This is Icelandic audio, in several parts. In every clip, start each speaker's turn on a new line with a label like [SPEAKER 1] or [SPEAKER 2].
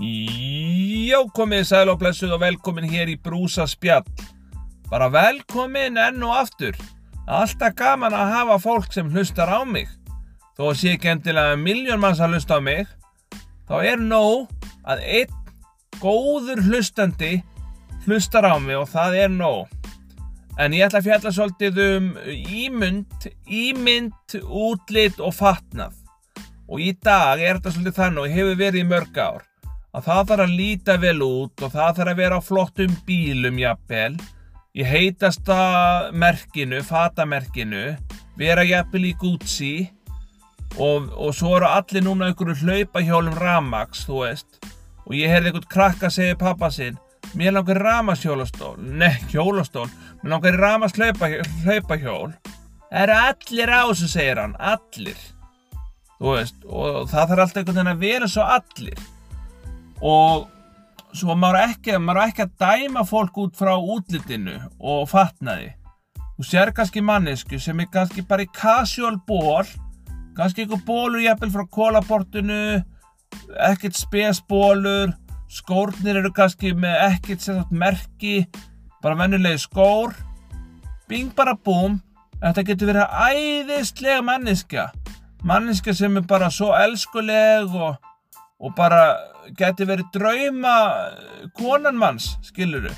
[SPEAKER 1] Já, komið sæl og blessuð og velkomin hér í Brúsa spjall. Bara velkomin enn og aftur. Alltaf gaman að hafa fólk sem hlustar á mig. Þó sé ekki endilega miljón manns að hlusta á mig, þá er nóg að einn góður hlustandi hlustar á mig og það er nóg. En ég ætla að fjalla svolítið um ímynd, ímynd, útlit og fatnað. Og í dag er þetta svolítið þannig og hefur verið í mörg ár að það þarf að líta vel út og það þarf að vera á flottum bílum jafnvel, í heitasta merkinu, fatamerkinu, vera jafnvel í Gucci og, og svo eru allir núna einhverju hlaupahjólum Ramax, þú veist, og ég heyrði einhvern krakka segja pappa sinn, mér langar Ramax hjólastól, nei hjólastól, mér langar Ramax hlaupahjól, eru allir á þessu segir hann, allir, þú veist, og það þarf alltaf einhvern veginn að vera svo allir og svo maður ekki, maður ekki að dæma fólk út frá útlitinu og fatnaði. Þú sér kannski mannesku sem er kannski bara í casual ból kannski einhver bólur jæfnvel frá kólaportinu ekkert spesbólur skórnir eru kannski með ekkert sérstætt merki bara vennulegi skór. Bing bara búm. Þetta getur verið æðislega manneska manneska sem er bara svo elskuleg og, og bara geti verið drauma konan manns, skiluru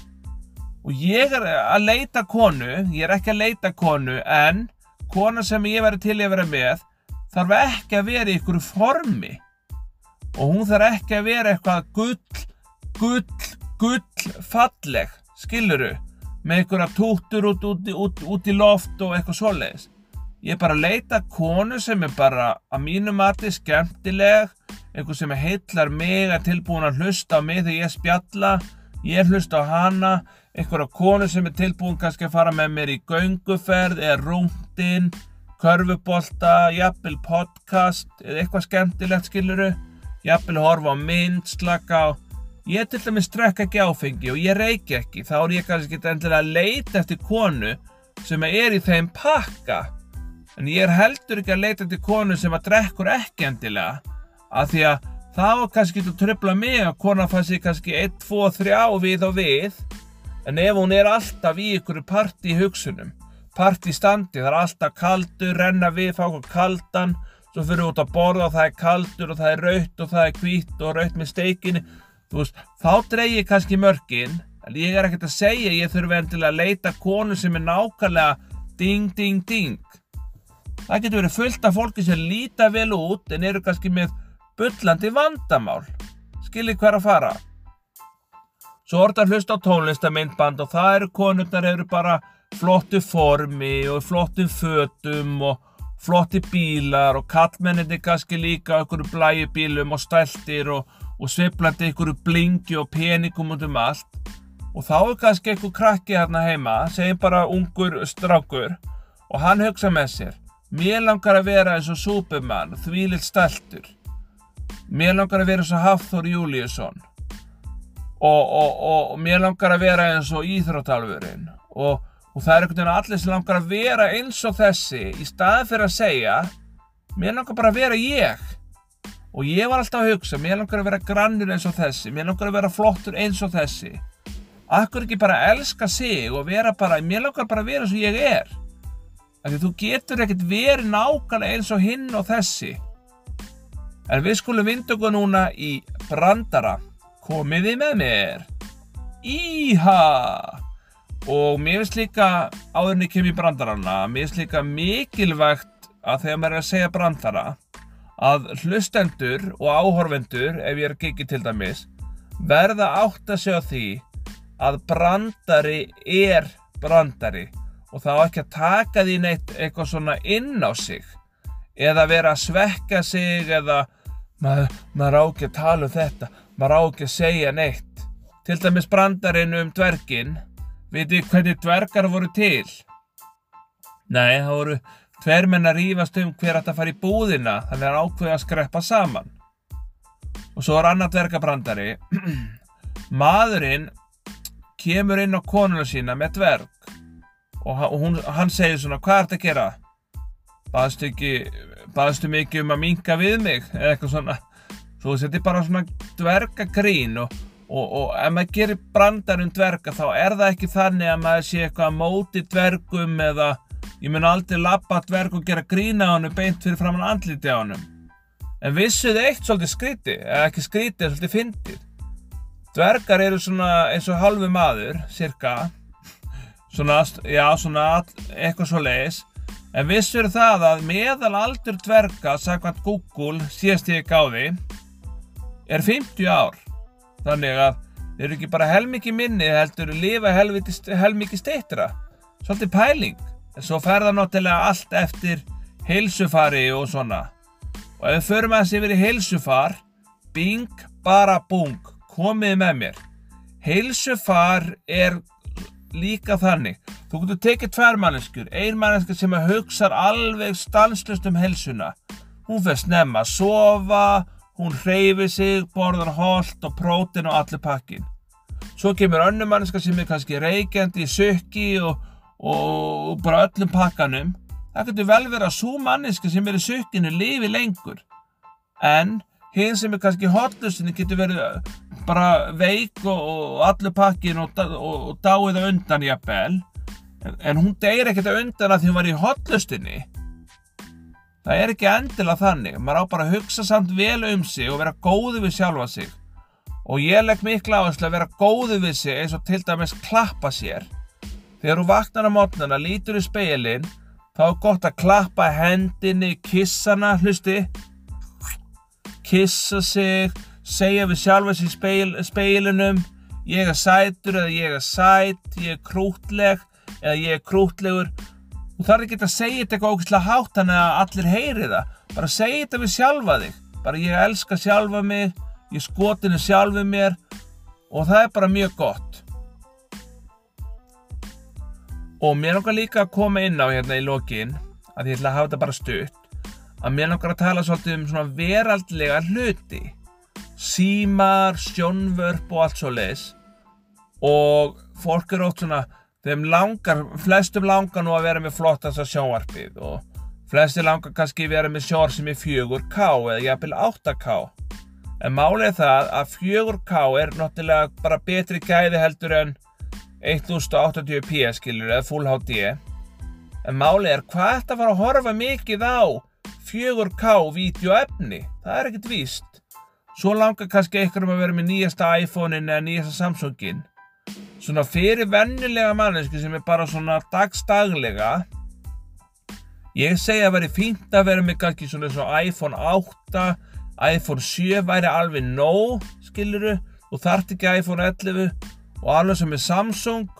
[SPEAKER 1] og ég er að leita konu ég er ekki að leita konu en kona sem ég verið til að vera með þarf ekki að vera í ykkur formi. Og hún þarf ekki að vera eitthvað gull, gull, gull falleg, skiluru með ykkur að túttur út, út, út, út í loft og eitthvað svoleiðis. Ég er bara að leita konu sem er bara að mínu mati skemmtileg einhver sem heillar mig er tilbúin að hlusta á mig þegar ég spjalla ég hlusta á hana. Einhverja konu sem er tilbúin kannski að fara með mér í gönguferð eða rúndin, körfubolta jafnvel podcast eða eitthvað skemmtilegt skiluru jafnvel horfa á mynd, slaka á. Ég til dæmis strekka ekki áfengi og ég reiki ekki, þá er ég kannski endilega að leita eftir konu sem er í þeim pakka. En ég er heldur ekki að leita eftir konu sem að drekkur ekki endilega að því að var kannski að tröfla mig að konan fann sér kannski 1, 2, 3 við og við. En ef hún er alltaf í ykkur parti í hugsunum parti í standi, það er alltaf kaldur renna við, fá okkur kaldan svo fyrir út að borða og það er kaldur og það er raut og það er hvít og raut með steikinni veist, þá dreyir kannski mörgin en ég er ekkert að segja ég þurfi endilega að leita konu sem er nákvæmlega ding ding ding. Það getur verið fullt af fólki sem líta vel út en eru kannski með bullandi vandamál. Skiljið hver að fara? Svo orðar hlust á tónlistamindband og það eru konurnar eru bara flottu formi og flottum fötum og flotti bílar og kallmenninni kannski líka okkur blæju bílum og stæltir og, og sveiplandi ykkur blingi og peningum út um allt. Og þá er kannski einhver krakki hérna heima segjum bara ungur strákur og hann hugsa með sér mér langar að vera eins og Superman þvílitt stæltur mér langar að vera eins og Hafþór Júliusson og, og, og mér langar að vera eins og Íþróttalvurinn og, og það er einhvern veginn að allir sem langar að vera eins og þessi í staði fyrir að segja mér langar bara að vera ég. Og ég var alltaf að hugsa mér langar að vera grannur eins og þessi. Mér langar að vera flottur eins og þessi. Akkur ekki bara elska sig og vera bara, mér langar bara að vera eins og ég er? Því þú getur ekkert verið nákvæmlega eins og hinn og þessi En við skulum vinda okkur núna í brandara. Komiði með mér. Íha! Og mér finnst líka, áðurinn ég kem í brandarana, mér finnst líka mikilvægt að þegar maður er að segja brandara, að hlustendur og áhorfendur, ef ég er að gigi til dæmis, verða átt að segja því að brandari er brandari og þá ekki að taka því neitt eitthvað svona inn á sig eða vera að svekka sig eða maður, maður á ekki að tala um þetta. Maður á ekki að segja neitt. Til dæmis brandarinn um dvergin veitu hvernig dvergar voru til? Nei það voru tvermenn að rýfast um hver að það fari í búðina þannig að ákveða að skreppa saman. Og svo er annar dvergabrandari. Maðurinn kemur inn á konuna sína með dverg. Og hún, hann segir svona hvað er þetta að gera? Baðstu ekki baðstu mikið um að minka við mig eða eitthvað svona. Svo þetta er bara svona dvergagrín og, og, og ef maður gerir brandar um dverga þá er það ekki þannig að maður sé eitthvað að móti dvergum eða ég mun aldrei lappa dverg og gera grína á hann beint fyrir framann andliti á hann en vissuð eitt svolítið skríti eða ekki skríti, svolítið fyndið? Dvergar eru svona eins og halvu maður, cirka svona, já, svona eitthvað svo leiðis en vissur það að meðal aldur dverga sagðan Google síðast ég gáði er 50 ár? Þannig að þeir eru ekki bara helmikið minni heldur lifa helmikið steitra svolítið pæling. En svo fer það náttúrulega allt eftir heilsufari og svona. Og ef við förum að þessi í heilsufar bing bara bung komið með mér. Heilsufar er líka þannig. Þú getur tekið tvær manneskur ein manneska sem hugsa alveg stanslust um helsuna hún fyrir snemma að sofa hún hreyfi sig, borðar hold og prótin og allir pakkin svo kemur önnu manneska sem er kannski reykjandi í sökki og, og, og bara öllum pakkanum. Það getur vel verið að svo manneska sem er í sökkinu lifi lengur. En hinn sem er kannski hotlustinni getur verið bara veik og, og allur pakkin og, og, og dáið það undan jafnvel. En, en hún deyir ekkert undan að því hún var í hotlustinni það er ekki endilega þannig. Maður á bara að hugsa samt vel um sig og vera góði við sjálfa sig. Og ég legg miklu áherslu að vera góði við sig eins og til dæmis klappa sér. Þegar þú vaknar á mótnana lítur í speilin þá er gott að klappa hendinni kissana hlusti. Kissa sig segja við sjálfa sér speil, speilinum ég er sætur eða ég er sæt ég er krútleg eða ég er krútlegur það er ekki að segja þetta eitthvað ógæslega hátt þannig að allir heyri það. Bara segja þetta við sjálfa þig. Bara ég elska sjálfa mig ég skotinu sjálfu mér og það er bara mjög gott. Og mér langar líka að koma inn á hérna í lokin að ég ætla að hafa þetta bara stutt að mér langar að tala svolítið um svona veraldlega hluti símar, sjónvörp og allt svo leis og fólk er ótt svona þeim langar, flestum langar nú að vera með flottast að sjónvarpið og flestir langar kannski vera með sjór sem er 4K eða jafnvel 8K en málið það að 4K er náttúrulega bara betri gæði heldur en 1080p skilur eða Full HD en málið er hvað þetta var að horfa mikið á 4K vídeoefni? Það er ekkert víst Svo langar kannski einhverjum að vera með nýjasta iPhone-in eða nýjasta Samsung-in. Svona fyrir vennilega manneski sem er bara svona dagstaglega. Ég segja að veri fínt að vera með kannski svona, svona iPhone 8, iPhone 7 væri alveg nóg, skiluru, og þart ekki iPhone 11 og alveg sem er Samsung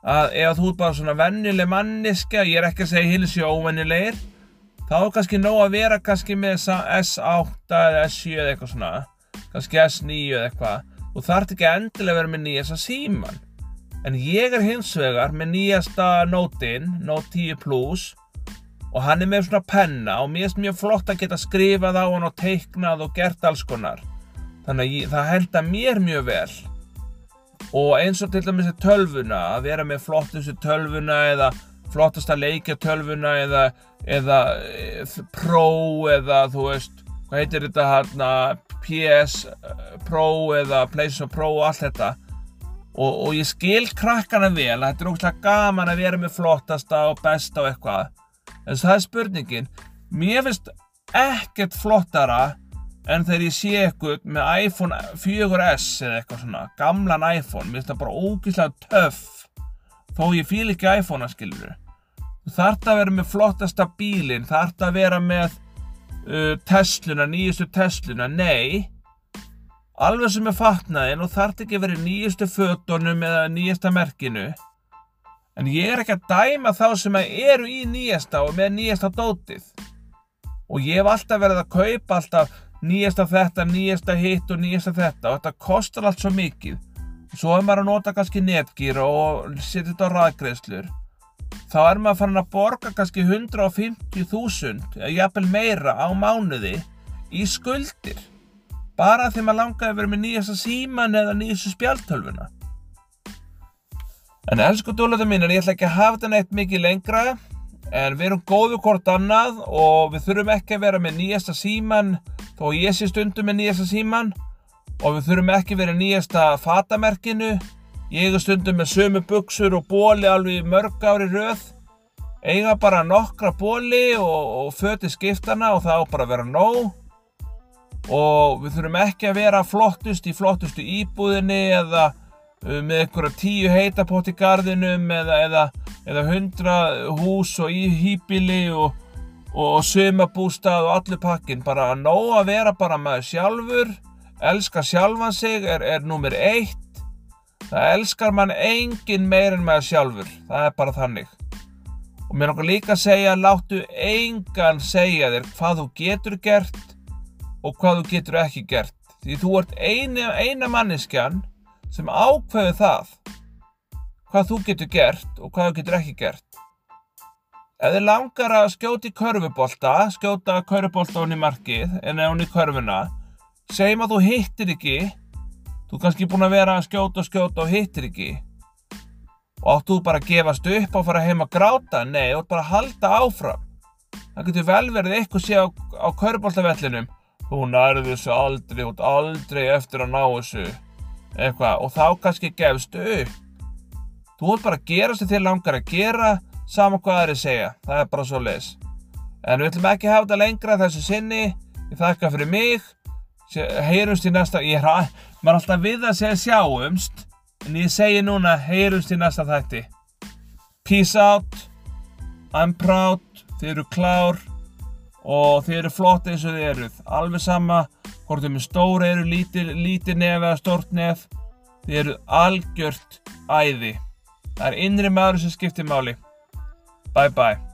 [SPEAKER 1] að ef þú er bara svona vennileg manneska, ég er ekki að segja hilsi óvennilegir, þá er kannski nóg að vera kannski með S8 eða S7 eða eitthvað svona. Kannski S9 eða eitthvað. Og þarf ekki endilega að vera með nýjasta síman en ég er hins vegar með nýjasta Note-in Note 10 Plus. Og hann er með svona penna og mér er mjög flott að geta skrifað á hann og teiknað og gert alls konar. Þannig að ég, það held að mér mjög vel. Og eins og til dæmis tölvuna að vera með flottustu tölvuna eða flottasta leikjartölvuna eða, eða eh, Pro eða þú veist, hvað heitir þetta hérna, PS eh, Pro eða PlayStation Pro og allt þetta. Og, og ég skil krakkana vel þetta er ógætilega gaman að vera með flottasta og besta og eitthvað. En það er spurningin mér finnst ekkert flottara en þegar ég sé eitthvað með iPhone 4S eða eitthvað svona gamlan iPhone, mér finnst það bara ógætilega töff þó ég fýl ekki iPhone að skiluru þú þart að vera með flottasta bílinn þart að vera með uh, Tesluna, nýjustu Tesluna nei. Alveg sem er fatnaðin og þart ekki vera nýjustu fötunum eða nýjasta merkinu. En ég er ekki að dæma þá sem eru í nýjasta og með nýjasta dótið. Og ég hef alltaf verið að kaupa alltaf nýjasta þetta, nýjasta hitt og nýjasta þetta og þetta kostar allt svo mikið svo er maður að nota kannski netgýr og setja þetta á ræðgreðslur þá er maður farin að borga kannski 150.000 eða jafnvel meira á mánuði í skuldir. Bara því maður langaði að vera með nýjasta síman eða nýjastu spjaltölfuna en elsku dúlöðu mínir ég ætla ekki að hafa þetta neitt mikið lengra en við erum góðu hvort annað og við þurfum ekki að vera með nýjasta síman þó ég sé stundum með nýjasta síman og við þurfum ekki verið nýjasta fatamerkinu. Ég er stundum með sömu buksur og bóli alveg mörg ári röð. Eiga bara nokkra bóli og, og föti skiptana og það á bara að vera nóg. Og við þurfum ekki að vera flottust í flottustu íbúðinni eða uh, með einhverja tíu heitapott í gardinum eða, eða, eða hundra hús og í hýbili og, og sumabústað og allur pakkin bara að nóg að vera bara með sjálfur elska sjálfan sig er, er nummer eitt. Það elskar mann engin meir en með sjálfur. Það er bara þannig. Og mér nokkar líka að segja láttu engan segja þér hvað þú getur gert og hvað þú getur ekki gert. Því þú ert eina, eina manneskjan sem ákveður það hvað þú getur gert og hvað þú getur ekki gert. Ef þið langar að skjóta í körfubolta skjóta körfubolta hún í markið en hún í körfuna segjum að þú hittir ekki. Þú er kannski búin að vera að skjóta og skjóta og hittir ekki. Og áttu þú bara að gefast upp og fara heim að gráta? Nei, þú ert bara að halda áfram. Það getur vel verið eitthvað sé á, á körfuboltavellinum þú nærði þessu aldrei, þú ert aldrei eftir að ná þessu. Eitthvað og þá kannski gefst upp. Þú ert bara að gera sem þér langar að gera saman hvað það er að segja. Það er bara svo leis en við ætlum ekki að hafa þetta lengra þessu sinni. Ég þakka fyrir mig heyrumst í næsta ég er alltaf við að segja sjáumst en ég segi núna heyrumst í næsta þætti. Peace out I'm proud þið eru klár og þið eru flott eins og þið eruð. Alveg sama hvort þið með stóra eru lítið líti nef eða stort nef þið eru algjört æði. Það er innri maður sem skiptir máli. Bye bye